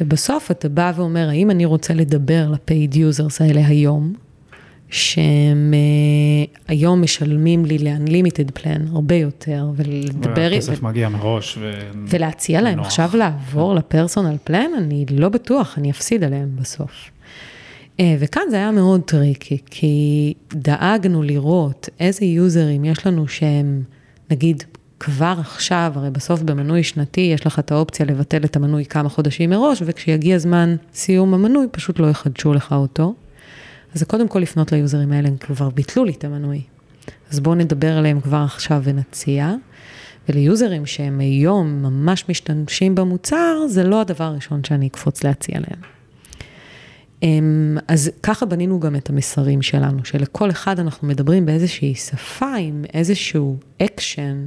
ובסוף אתה בא ואומר, האם אני רוצה לדבר ל-paid users האלה היום, שהם אה, היום משלמים לי ל-unlimited plan הרבה יותר, ולדבר... והכסף מגיע מראש. ו... ולהציע להם נוח. עכשיו לעבור ל personal plan, אני לא בטוח, אני אפסיד עליהם בסוף. אה, וכאן זה היה מאוד טריקי, כי דאגנו לראות איזה יוזרים יש לנו שהם, נגיד, כבר עכשיו, הרי בסוף במנוי שנתי יש לך את האופציה לבטל את המנוי כמה חודשים מראש, וכשיגיע זמן סיום המנוי, פשוט לא יחדשו לך אותו. אז קודם כל לפנות ליוזרים האלה, הם כבר ביטלו לי את המנוי. אז בואו נדבר עליהם כבר עכשיו ונציע. וליוזרים שהם היום ממש משתמשים במוצר, זה לא הדבר הראשון שאני אקפוץ להציע להם. אמ, אז ככה בנינו גם את המסרים שלנו, שלכל אחד אנחנו מדברים באיזושהי שפה עם איזשהו אקשן,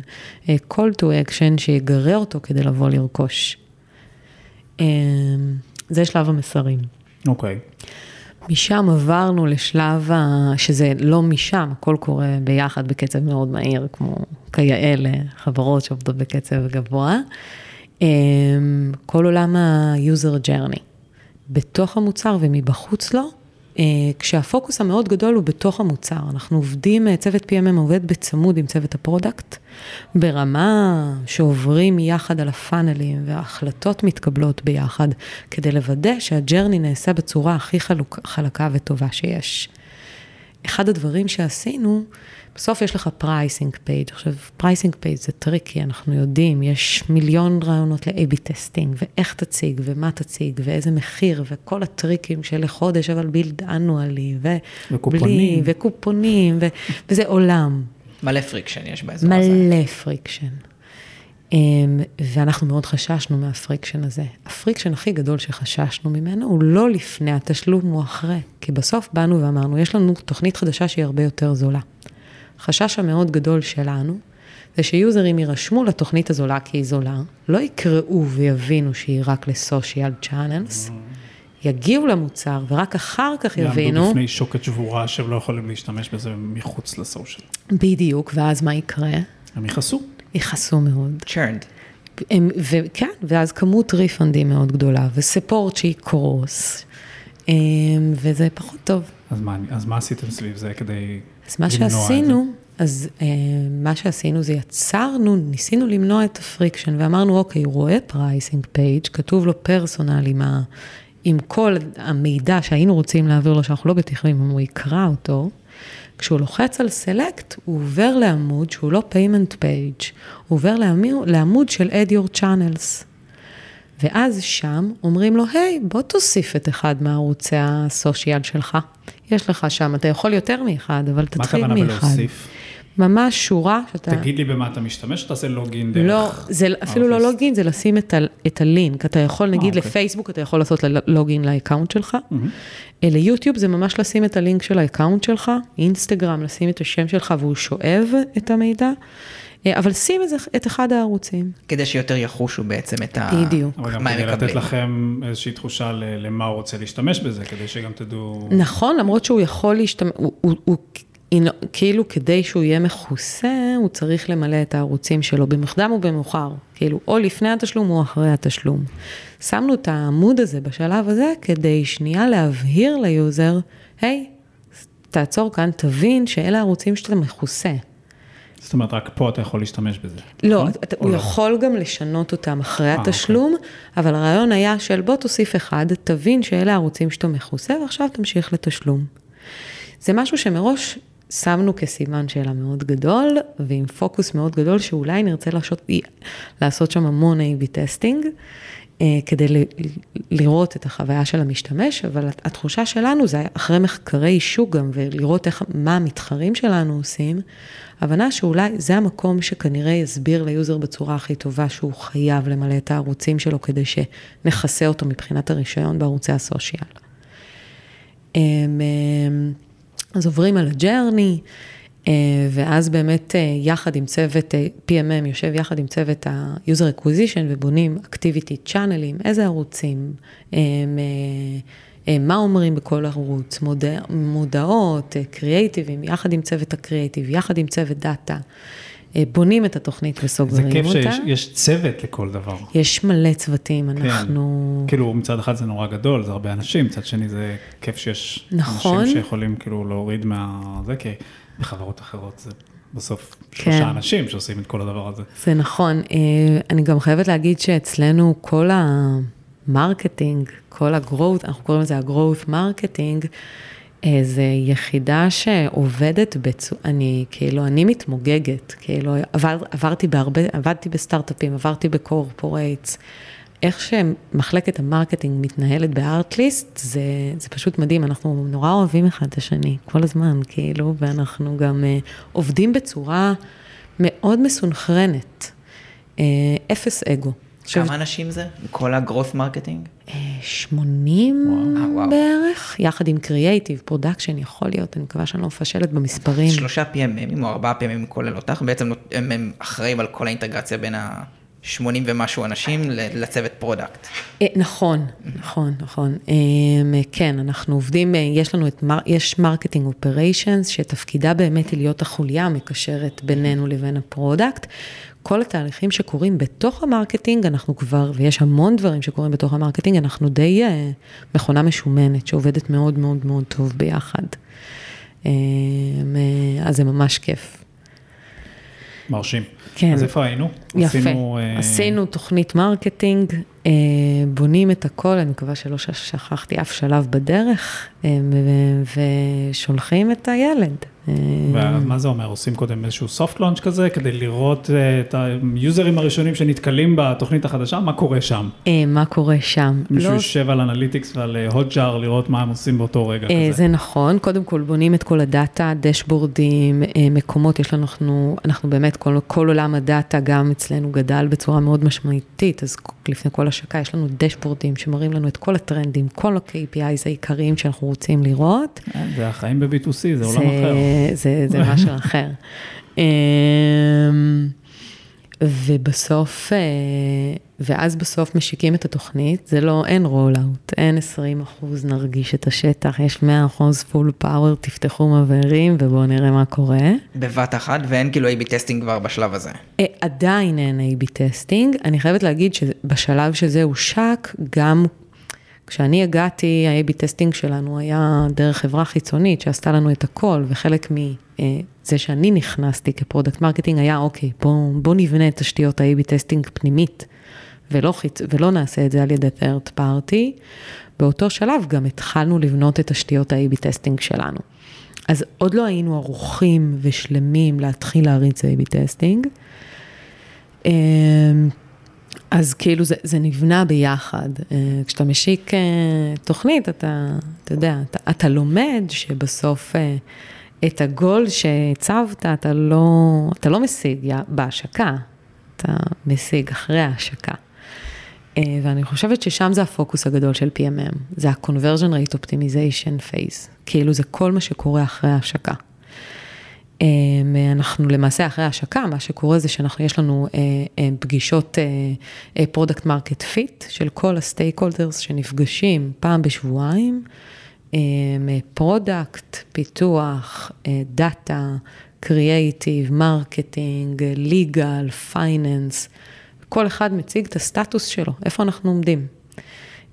אה, call to action שיגרה אותו כדי לבוא לרכוש. אמ, זה שלב המסרים. אוקיי. משם עברנו לשלב, ה... שזה לא משם, הכל קורה ביחד בקצב מאוד מהיר, כמו כיאה לחברות שעובדות בקצב גבוה. אמ, כל עולם ה-user journey, בתוך המוצר ומבחוץ לו, כשהפוקוס המאוד גדול הוא בתוך המוצר. אנחנו עובדים, אה, צוות PMM עובד בצמוד עם צוות ה product, ברמה שעוברים יחד על הפאנלים וההחלטות מתקבלות ביחד, כדי לוודא שה journey נעשה בצורה הכי חלוק, חלקה וטובה שיש. אחד הדברים שעשינו, בסוף יש לך pricing page. עכשיו, pricing page זה טריקי, אנחנו יודעים, יש מיליון רעיונות ל- AB testing, ואיך תציג, ומה תציג, ואיזה מחיר, וכל הטריקים של לחודש, אבל billed annually. וקופונים. וקופונים, ו... וזה עולם. מלא friction יש באזור הזה. מלא friction. אמ, ואנחנו מאוד חששנו מה friction הזה. ה friction הכי גדול שחששנו ממנו הוא לא לפני התשלום, הוא אחרי. כי בסוף באנו ואמרנו, יש לנו תוכנית חדשה שהיא הרבה יותר זולה. החשש המאוד גדול שלנו, זה שיוזרים יירשמו לתוכנית הזולה כי היא זולה, לא יקראו ויבינו שהיא רק ל social channels, יגיעו למוצר ורק אחר כך יבינו. יעמדו בפני שוקת שבורה שהם לא יכולים להשתמש בזה מחוץ ל social. בדיוק, ואז מה יקרה? הם יכעסו. יכעסו מאוד. churned. הם, וכן, ואז כמות ריפנדים מאוד גדולה, ו support שיקרוס, אמ, וזה פחות טוב. אז מה, אז מה עשיתם סביב זה כדי אז מה למנוע את שעשינו, אז אה, מה שעשינו זה יצרנו, ניסינו למנוע את ה friction, ואמרנו, אוקיי, הוא רואה pricing page, כתוב לו personal עם, ה, עם כל המידע שהיינו רוצים להעביר לו, שאנחנו לא בטוחים אם הוא יקרא אותו. כשהוא לוחץ על סלקט, הוא עובר לעמוד שהוא לא payment page, הוא עובר לעמוד, לעמוד של add your channels. ואז שם אומרים לו, היי, בוא תוסיף את אחד מערוצי הסושיאל שלך. יש לך שם, אתה יכול יותר מאחד, אבל מה תתחיל הכוונה מאחד. בלהוסיף? ממש שורה שאתה... תגיד לי במה אתה משתמש, או תעשה לוגין דרך... לא, זה אפילו לא האופיס? login, זה לשים את, ה, את הלינק. אתה יכול, נגיד אוקיי. לפייסבוק, אתה יכול לעשות ל- login ל account שלך. אה, ליוטיוב זה ממש לשים את הלינק של ה account שלך, אינסטגרם, לשים את השם שלך והוא שואב את המידע. אה, אבל שים את, זה, את אחד הערוצים. כדי שיותר יחושו בעצם את ה... בדיוק. אבל גם כדי לתת. לכם איזושהי תחושה למה הוא רוצה להשתמש בזה, כדי שגם תדעו... נכון, למרות שהוא יכול להשתמש, הוא, הוא, הוא הנה, כאילו כדי שהוא יהיה מכוסה, הוא צריך למלא את הערוצים שלו במוקדם או במאוחר, כאילו או לפני התשלום או אחרי התשלום. שמנו את העמוד הזה בשלב הזה כדי שנייה להבהיר ליוזר, היי, תעצור כאן, תבין שאלה הערוצים שאתה מכוסה. זאת אומרת, רק פה אתה יכול להשתמש בזה. לא, נכון? אתה, הוא לא? יכול גם לשנות אותם אחרי אה, התשלום, אבל הרעיון היה של בוא תוסיף אחד, תבין שאלה הערוצים שאתה מכוסה, ועכשיו תמשיך לתשלום. זה משהו שמראש שמנו כסימן שאלה מאוד גדול, ועם פוקוס מאוד גדול, שאולי נרצה לעשות, לעשות שם המון A-B testing, אה, כדי לראות את החוויה של המשתמש, אבל התחושה שלנו זה אחרי מחקרי שוק גם, ולראות איך, מה המתחרים שלנו עושים, הבנה שאולי זה המקום שכנראה יסביר ליוזר בצורה הכי טובה שהוא חייב למלא את הערוצים שלו כדי שנכסה אותו מבחינת הרישיון בערוצי ה social. אז עוברים על ה journey, אה, ואז באמת אה, יחד עם צוות אה, PMM, יושב יחד עם צוות ה-user acquisition ובונים activity channel'ים, איזה ערוצים, מה אומרים בכל ערוץ, מודע, מודעות, קריאייטיבים, יחד עם צוות הקריאייטיב, יחד עם צוות דאטה, בונים את התוכנית זה וסוגרים כיף אותה. שיש יש צוות לכל דבר. יש מלא צוותים, אנחנו... כן. כאילו מצד אחד זה נורא גדול, זה הרבה אנשים, מצד שני זה כיף שיש נכון. אנשים שיכולים כאילו להוריד מה... זה, כי בחברות אחרות זה בסוף כן. שלושה אנשים שעושים את כל הדבר הזה. זה נכון. אה, אני גם חייבת להגיד שאצלנו כל ה marketing, כל ה-growth, אנחנו קוראים לזה ה-growth marketing, אה, זה יחידה שעובדת בצורה, אני כאילו, אני מתמוגגת, כאילו, עבר, עברתי בהרבה, עבדתי בסטארט-אפים, עברתי ב corporates. איך שמחלקת ה marketing מתנהלת בארטליסט, זה, זה פשוט מדהים, אנחנו נורא אוהבים אחד את השני, כל הזמן, כאילו, ואנחנו גם אה, עובדים בצורה מאוד מסונכרנת, אה, אפס אגו. עכשיו, כמה אנשים זה? כל ה- growth marketing? אה, 80 וואו. אה, וואו. בערך, יחד עם קריאייטיב, production, יכול להיות, אני מקווה שאני לא מפשלת במספרים. שלושה PMMים או ארבעה PMMים כולל אותך, בעצם הם, הם אחראים על כל האינטגרציה בין ה-80 ומשהו אנשים ל- לצוות product. אה, נכון, נכון, נכון. אה, כן, אנחנו עובדים, אה, יש לנו את, יש marketing operations, שתפקידה באמת היא להיות החוליה המקשרת בינינו לבין ה product. כל התהליכים שקורים בתוך ה marketing, אנחנו כבר, ויש המון דברים שקורים בתוך ה marketing, אנחנו די אה, מכונה משומנת, שעובדת מאוד מאוד מאוד טוב ביחד. אה, אז זה ממש כיף. מרשים. כן. אז איפה היינו? יפה. עשינו, אה, עשינו תוכנית marketing, אה, בונים את הכל, אני מקווה שלא שכחתי אף שלב בדרך, אה, ושולחים את הילד. ומה זה אומר? עושים קודם איזשהו soft launch כזה, כדי לראות אה, את היוזרים הראשונים שנתקלים בתוכנית החדשה, מה קורה שם? אה, מה קורה שם? מישהו לא- יושב על analytics ועל Hotjar, לראות מה הם עושים באותו רגע אה, כזה. זה נכון, קודם כל בונים את כל הדאטה, דשבורדים, אה, מקומות, יש לנו, אנחנו, אנחנו באמת, כל, כל עולם הדאטה גם אצלנו גדל בצורה מאוד משמעותית, אז לפני כל השקה יש לנו דשבורדים שמראים לנו את כל הטרנדים, כל ה-KPIs העיקריים שאנחנו רוצים לראות. אה, זה החיים ב-B2C, זה עולם אחר. זה, זה משהו אחר. אמ, ובסוף, אה, ואז בסוף משיקים את התוכנית, זה לא, אין roll-out, אין 20 אחוז נרגיש את השטח, יש 100 אחוז full power, תפתחו מבערים ובואו נראה מה קורה. בבת אחת, ואין כאילו A-B testing כבר בשלב הזה. אה, עדיין אין A-B testing, אני חייבת להגיד שבשלב שזה הושק, גם כשאני הגעתי, ה- A-B testing שלנו היה דרך חברה חיצונית שעשתה לנו את הכל, וחלק מזה שאני נכנסתי כ product marketing היה, אוקיי, בוא, בוא נבנה את תשתיות ה- A-B testing פנימית, ולא, חיצ... ולא נעשה את זה על ידי third party. באותו שלב גם התחלנו לבנות את תשתיות ה- A-B testing שלנו. אז עוד לא היינו ערוכים ושלמים להתחיל להריץ A-B testing. אז כאילו זה, זה נבנה ביחד. אה, כשאתה משיק אה, תוכנית, אתה, אתה יודע, אתה, אתה לומד שבסוף אה, את הגול שהצבת, אתה לא, אתה לא משיג בהשקה, אתה משיג אחרי ההשקה. ואני חושבת ששם זה הפוקוס הגדול של PMM, זה ה-conversion rate optimization phase, כאילו זה כל מה שקורה אחרי ההשקה. אנחנו למעשה אחרי ההשקה, מה שקורה זה שאנחנו, יש לנו פגישות product market fit של כל ה stakeholders שנפגשים פעם בשבועיים, product, פיתוח, דאטה, קריאייטיב, marketing, legal, finance, כל אחד מציג את הסטטוס שלו, איפה אנחנו עומדים.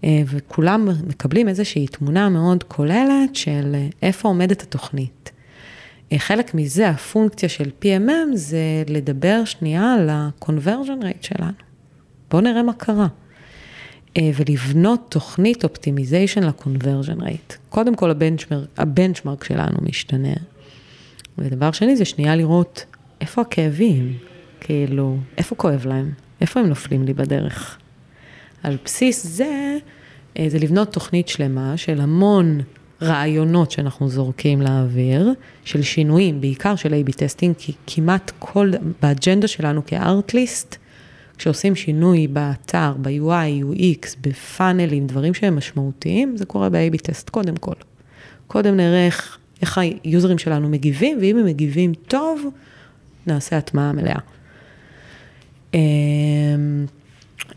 וכולם מקבלים איזושהי תמונה מאוד כוללת של איפה עומדת התוכנית. חלק מזה, הפונקציה של PMM, זה לדבר שנייה על ה-conversion rate שלנו. בואו נראה מה קרה. ולבנות תוכנית אופטימיזיישן ל-conversion rate. קודם כל הבנצ'מרק, הבנצ'מרק שלנו משתנה. ודבר שני זה שנייה לראות איפה הכאבים, כאילו, איפה כואב להם, איפה הם נופלים לי בדרך. על בסיס זה, זה לבנות תוכנית שלמה של המון רעיונות שאנחנו זורקים לאוויר, של שינויים, בעיקר של A-B testing, כי כמעט כל, באג'נדה שלנו כ Artlist, כשעושים שינוי באתר, ב-UI, UX, בפאנלים, דברים שהם משמעותיים, זה קורה ב- A-B test קודם כל. קודם נראה איך, איך היוזרים שלנו מגיבים, ואם הם מגיבים טוב, נעשה הטמעה מלאה.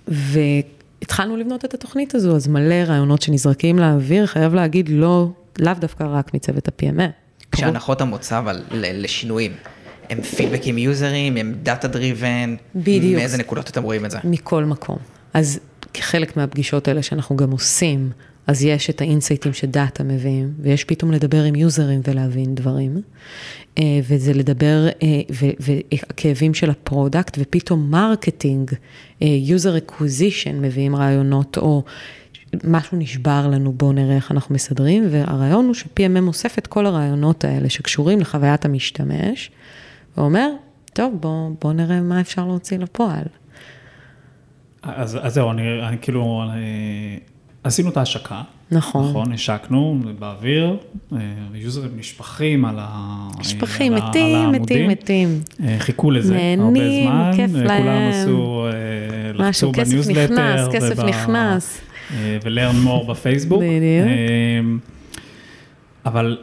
ו... התחלנו לבנות את התוכנית הזו, אז מלא רעיונות שנזרקים לאוויר, חייב להגיד, לא, לאו דווקא רק מצוות ה- PMM. כשהנחות המוצא אבל לשינויים, הם פידבקים מיוזרים, הם data driven, בדיוק. מאיזה נקודות אתם רואים את זה? מכל מקום. אז כחלק מהפגישות האלה שאנחנו גם עושים, אז יש את האינסייטים שדאטה מביאים, ויש פתאום לדבר עם יוזרים ולהבין דברים, וזה לדבר, והכאבים של ה product, ופתאום marketing, user acquisition מביאים רעיונות, או משהו נשבר לנו, בואו נראה איך אנחנו מסדרים, והרעיון הוא ש-PMM אוסף את כל הרעיונות האלה שקשורים לחוויית המשתמש, ואומר, טוב, בואו בוא נראה מה אפשר להוציא לפועל. אז, אז זהו, אני, אני כאילו, אני, עשינו את ההשקה. נכון. נכון, השקנו באוויר, יוזרים נשפכים על ה... נשפכים, מתים, מתים, מתים. חיכו לזה נהנים, הרבה זמן. כיף כולם להם. עשו, לחצו משהו, כסף בניוזלטר. נכנס, כסף וב- נכנס. ו-learn more בפייסבוק. בדיוק. אבל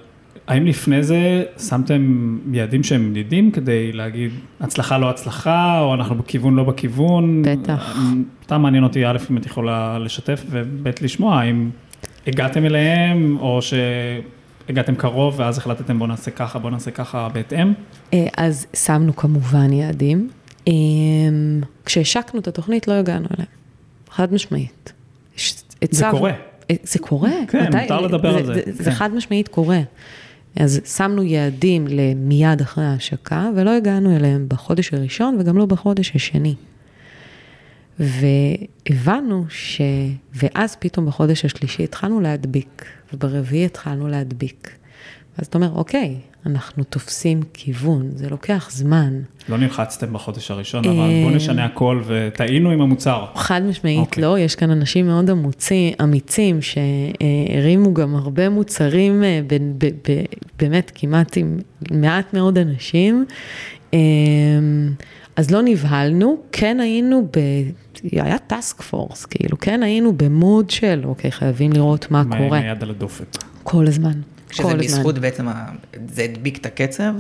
האם לפני זה שמתם יעדים שהם מדידים כדי להגיד הצלחה לא הצלחה, או אנחנו בכיוון לא בכיוון? בטח. סתם מעניין אותי, א', אם את יכולה לשתף, וב', לשמוע, האם הגעתם אליהם, או שהגעתם קרוב, ואז החלטתם בוא נעשה ככה, בוא נעשה ככה בהתאם? אה, אז שמנו כמובן יעדים. אה, כשהשקנו את התוכנית לא הגענו אליהם, חד משמעית. הצבנו- קורה. אה, זה קורה. כן, מותר לדבר על זה, זה כן. חד משמעית קורה. אז שמנו יעדים למיד אחרי ההשקה, ולא הגענו אליהם בחודש הראשון וגם לא בחודש השני. והבנו ש... ואז פתאום בחודש השלישי התחלנו להדביק, וברביעי התחלנו להדביק. ואז אתה אומר, אוקיי, אנחנו תופסים כיוון, זה לוקח זמן. לא נלחצתם בחודש הראשון, אבל בואו נשנה הכל וטעינו עם המוצר. חד משמעית אוקיי. לא, יש כאן אנשים מאוד אמיצים, אמיצים שהרימו גם הרבה מוצרים, אה, ב- ב- ב- באמת כמעט עם מעט מאוד אנשים. אה, אז לא נבהלנו, כן היינו ב... היה task force, כאילו, כן היינו ב mode של, אוקיי, חייבים לראות מה עם קורה. היד על הדופק. כל הזמן, שזה. בזכות בעצם, ה- זה הדביק את הקצב,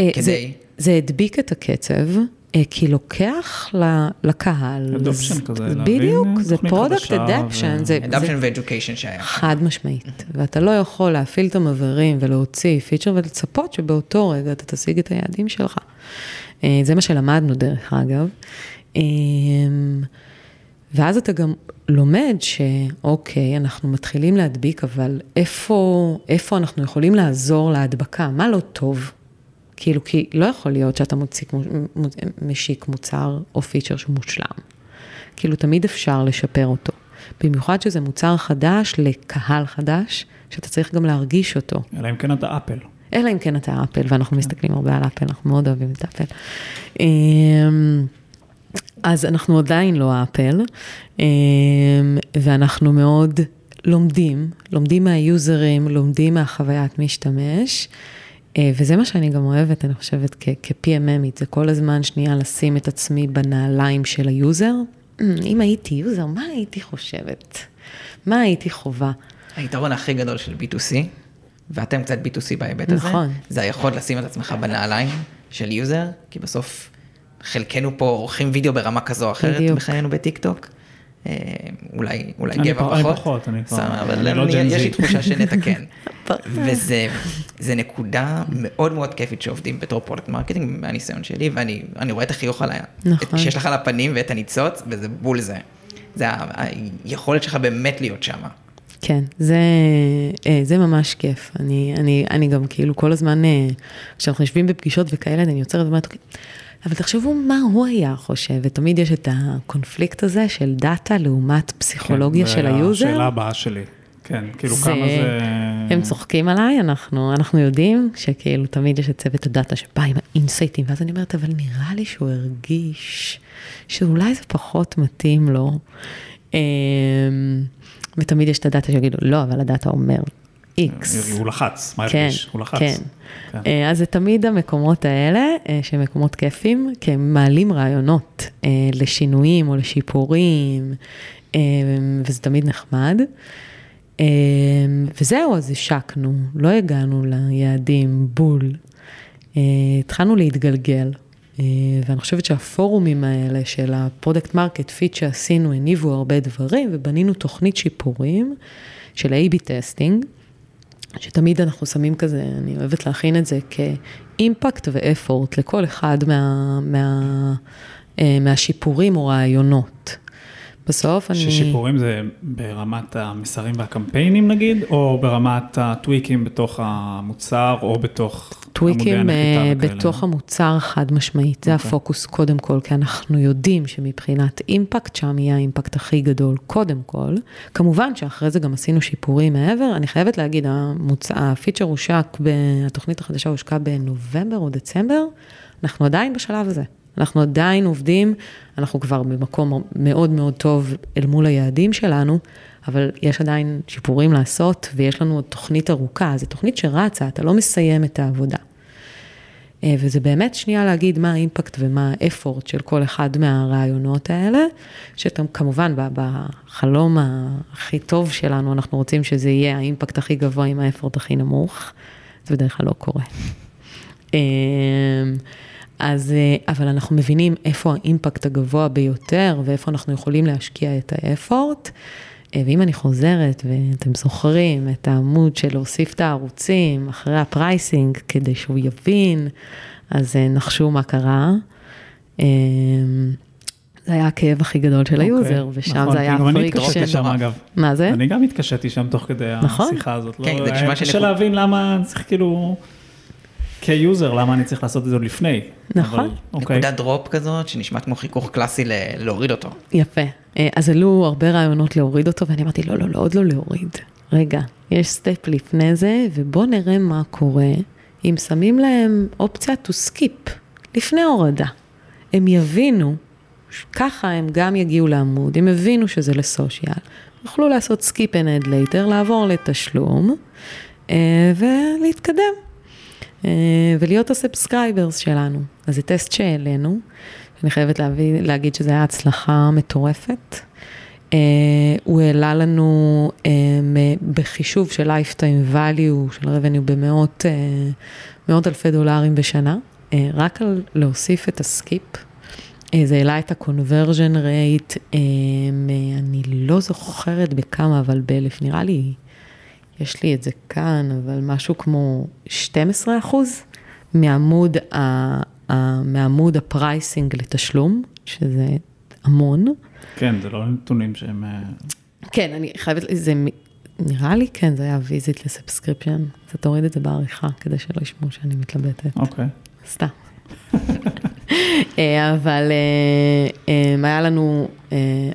אה, כדי- זה, זה הדביק את הקצב, אה, כי לוקח ל- לקהל. זה- כזה, בדיוק, זה product adoption, זה, זה adoption ו-education שהיה. חד משמעית. ואתה לא יכול להפעיל את המבערים ולהוציא פיצ'ר ולצפות שבאותו רגע אתה תשיג את היעדים שלך. אה, זה מה שלמדנו דרך אגב. ואז אתה גם לומד שאוקיי, אנחנו מתחילים להדביק, אבל איפה, איפה אנחנו יכולים לעזור להדבקה? מה לא טוב? כאילו, כי לא יכול להיות שאתה מוציא, כמו- משיק מוצר או פיצ'ר שהוא מושלם. כאילו, תמיד אפשר לשפר אותו. במיוחד שזה מוצר חדש לקהל חדש, שאתה צריך גם להרגיש אותו. אלא אם כן אתה אפל. אלא אם כן אתה אפל, ואנחנו מסתכלים הרבה על אפל, אנחנו מאוד אוהבים את אפל. אז אנחנו עדיין לא אפל, אמ, ואנחנו מאוד לומדים, לומדים מהיוזרים, לומדים מהחוויית משתמש, אה, וזה מה שאני גם אוהבת, אני חושבת, כ- כ-PMMית, זה כל הזמן שנייה לשים את עצמי בנעליים של היוזר. אם הייתי יוזר, מה הייתי חושבת? מה הייתי חווה? היתרון הכי גדול של B2C, ואתם קצת B2C בהיבט הזה, נכון. זה היכולת לשים את עצמך בנעליים של יוזר, כי בסוף חלקנו פה עורכים וידאו ברמה כזו או אחרת בדיוק. בחיינו בטיק טוק. אה, אולי, אולי אני גבע פח- אני פחות. פחות, אני כבר- סבבה, אבל אני לא אני- Gen יש. לי תחושה שנתקן. וזה זה נקודה מאוד מאוד כיפית שעובדים בתור product marketing מהניסיון שלי, ואני אני רואה את החיוך על ה... נכון. שיש לך על הפנים ואת הניצוץ, וזה בול זה. זה היכולת שלך באמת להיות שם. כן, זה, אה, זה ממש כיף. אני, אני, אני גם כאילו כל הזמן, אה, כשאנחנו יושבים בפגישות וכאלה, אני יוצרת ואומרת, "אוקיי, אבל תחשבו מה הוא היה חושב, ותמיד יש את הקונפליקט הזה של דאטה לעומת פסיכולוגיה כן, של זה היוזר. השאלה הבאה שלי. כן, כאילו כמה זה... הם צוחקים עליי, אנחנו, אנחנו יודעים שכאילו תמיד יש את צוות הדאטה שבא עם האינסייטים, ואז אני אומרת, אבל נראה לי שהוא הרגיש שאולי זה פחות מתאים לו. אמ, ותמיד יש את הדאטה שיגידו, לא, אבל הדאטה אומר איקס. הוא לחץ, מה כן, הרגיש? הוא לחץ. כן. כן. אה, אז זה תמיד המקומות האלה, אה, שהם מקומות כיפים, כי הם מעלים רעיונות אה, לשינויים או לשיפורים, אה, וזה תמיד נחמד. אה, וזהו, אז השקנו, לא הגענו ליעדים בול. אה, התחלנו להתגלגל, אה, ואני חושבת שהפורומים האלה של ה product market fit שעשינו הניבו הרבה דברים, ובנינו תוכנית שיפורים של A-B testing. שתמיד אנחנו שמים כזה, אני אוהבת להכין את זה כ impact ו effort לכל אחד מה, מה, אה, מהשיפורים או רעיונות. בסוף אני... ששיפורים זה ברמת המסרים והקמפיינים נגיד, או ברמת הטוויקים בתוך המוצר, או בתוך טוויקים אה. בתוך המוצר חד משמעית, זה אוקיי. הפוקוס קודם כל, כי אנחנו יודעים שמבחינת אימפקט, שם יהיה האימפקט הכי גדול קודם כל. כמובן שאחרי זה גם עשינו שיפורים מעבר, אני חייבת להגיד, המוצ... הפיצ'ר הושק, ב... התוכנית החדשה הושקה בנובמבר או דצמבר, אנחנו עדיין בשלב הזה. אנחנו עדיין עובדים, אנחנו כבר במקום מאוד מאוד טוב אל מול היעדים שלנו, אבל יש עדיין שיפורים לעשות, ויש לנו עוד תוכנית ארוכה, זו תוכנית שרצה, אתה לא מסיים את העבודה. אה, וזה באמת שנייה להגיד מה ה impact ומה ה effort של כל אחד מהרעיונות האלה, שכמובן בחלום הכי טוב שלנו, אנחנו רוצים שזה יהיה ה impact הכי גבוה עם ה effort הכי נמוך, זה בדרך כלל לא קורה. אז, אה, אבל אנחנו מבינים איפה ה impact הגבוה ביותר ואיפה אנחנו יכולים להשקיע את ה effort. אה, ואם אני חוזרת, ואתם זוכרים את העמוד של להוסיף את הערוצים אחרי ה pricing, כדי שהוא יבין, אז אה, נחשו מה קרה. זה היה הכאב הכי גדול של ה user, אוקיי, ושם נכון, זה היה גם אני ה friction. התקשיתי שם אגב. מה זה? אני גם התקשיתי שם תוך כדי נכון. השיחה הזאת. כן, לא, זה נשמע היה קשה שנקוד- להבין למה אני צריך כאילו, כ user, למה אני צריך לעשות את זה עוד לפני. נכון. אבל, אוקיי. נקודת drop כזאת, שנשמעת כמו חיכוך קלאסי ל- להוריד אותו. יפה. אה, אז עלו הרבה רעיונות להוריד אותו, ואני אמרתי, לא, לא, לא, עוד לא להוריד. רגע, יש step לפני זה, ובוא נראה מה קורה אם שמים להם אופציה to skip לפני הורדה, הם יבינו, ככה הם גם יגיעו לעמוד, הם יבינו שזה ל social, יוכלו לעשות skip and add later, לעבור לתשלום אה, ולהתקדם. אה, ולהיות ה subscribers שלנו. אז זה טסט שהעלינו, אני חייבת להביא, להגיד שזו הייתה הצלחה מטורפת. אה, הוא העלה לנו אה, בחישוב של lifetime value של revenue במאות אה, מאות אלפי דולרים בשנה, אה, רק על להוסיף את ה skip. אה, זה העלה את ה-conversion rate, uh, אני לא זוכרת בכמה, אבל באלף, נראה לי, יש לי את זה כאן, אבל משהו כמו 12 אחוז מעמוד, ה, ה, מעמוד ה pricing לתשלום, שזה המון. כן, זה לא נתונים שהם... אה, כן, אני חייבת, זה נראה לי, כן, זה היה visit ל subscription. אתה תוריד את זה בעריכה, כדי שלא ישמעו שאני מתלבטת. אוקיי. סתם. אה, אבל אה, היה לנו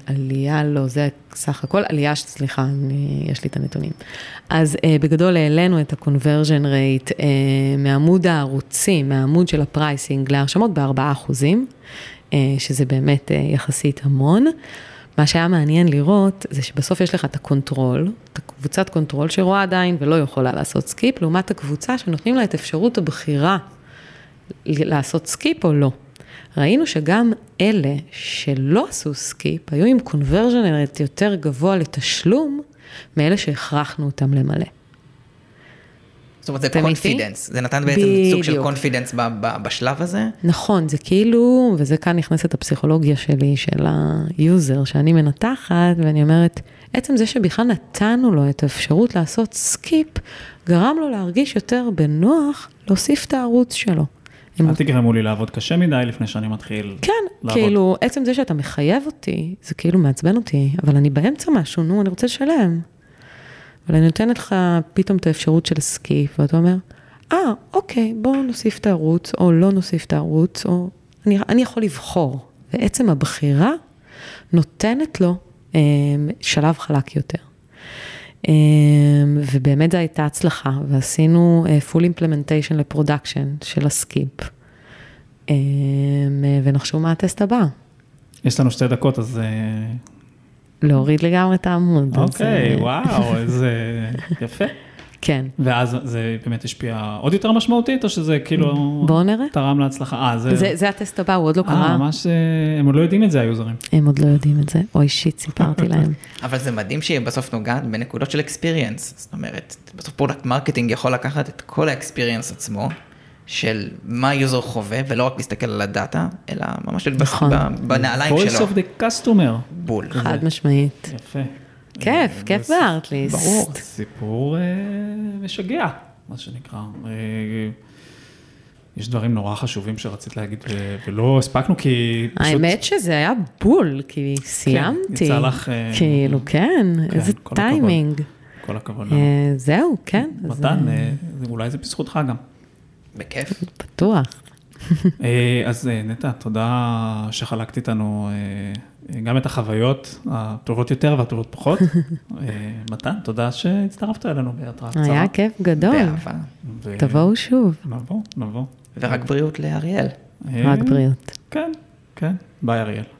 עלייה, לא, זה סך הכל, עלייה, סליחה, יש לי את הנתונים. אז בגדול העלינו את ה-conversion rate מעמוד הערוצים, מהעמוד של ה pricing להרשמות ב-4 אחוזים. אה, שזה באמת אה, יחסית המון. מה שהיה מעניין לראות, זה שבסוף יש לך את ה control, את הקבוצת control שרואה עדיין ולא יכולה לעשות skip, לעומת הקבוצה שנותנים לה את אפשרות הבחירה לעשות skip או לא. ראינו שגם אלה שלא עשו skip, היו עם conversion rate יותר גבוה לתשלום, מאלה שהכרחנו אותם למלא. זאת אומרת, זה confidence, זה נתן בעצם בדיוק. סוג של confidence בשלב הזה? נכון, זה כאילו, וזה כאן נכנסת הפסיכולוגיה שלי, של ה user, שאני מנתחת, ואני אומרת, עצם זה שבכלל נתנו לו את האפשרות לעשות skip, גרם לו להרגיש יותר בנוח להוסיף את הערוץ שלו. אל תגרמו לי לעבוד קשה מדי לפני שאני מתחיל כן, לעבוד. כן, כאילו, עצם זה שאתה מחייב אותי, זה כאילו מעצבן אותי, אבל אני באמצע משהו, נו, אני רוצה לשלם. אבל אני נותנת לך פתאום את האפשרות של skip, ואתה אומר, אה, אה, אוקיי, בואו נוסיף את הערוץ, או לא נוסיף את הערוץ, או אני, אני יכול לבחור. ועצם הבחירה נותנת לו אה, שלב חלק יותר. אה, ובאמת זו הייתה הצלחה, ועשינו אה, full implementation ל production של ה skip. אה, ונחשו מה הטסט הבא. יש לנו שתי דקות, אז להוריד לגמרי את העמוד. אוקיי, אז... וואו, איזה יפה. כן. ואז זה באמת השפיע עוד יותר משמעותית, או שזה כאילו... בואו נראה. תרם להצלחה. אה, זה... זה, זה הטסט הבא, הוא עוד לא קרה. אה, ממש, הם עוד לא יודעים את זה, היוזרים. הם עוד לא יודעים את זה. אוי, shit, סיפרתי להם. אבל זה מדהים שהיא בסוף נוגעת בנקודות של experience. זאת אומרת, בסוף product marketing יכול לקחת את כל ה experience עצמו, של מה ה user חווה, ולא רק להסתכל על הדאטה, אלא ממש נכון. בנעליים שלו. voice of the customer. בול. חד משמעית. יפה. כיף, כיף בארטליסט. ברור, סיפור אה, משגע, מה שנקרא. אה, יש דברים נורא חשובים שרצית להגיד ולא הספקנו כי פשוט... האמת שזה היה בול, כי סיימתי. כן, יצא לך... אה, כאילו, כן, כן איזה טיימינג. כל הכבוד. זהו, כן. מתן, אולי זה בזכותך גם. בכיף. בטוח. אה, אז אה, נטע, תודה שחלקת איתנו אה, גם את החוויות הטובות יותר והטובות פחות. מתן, תודה שהצטרפת אלינו בהתראה קצרה. היה כיף גדול. באהבה. תבואו שוב. נבוא, נבוא. ורק בריאות לאריאל. רק בריאות. כן, כן. ביי אריאל.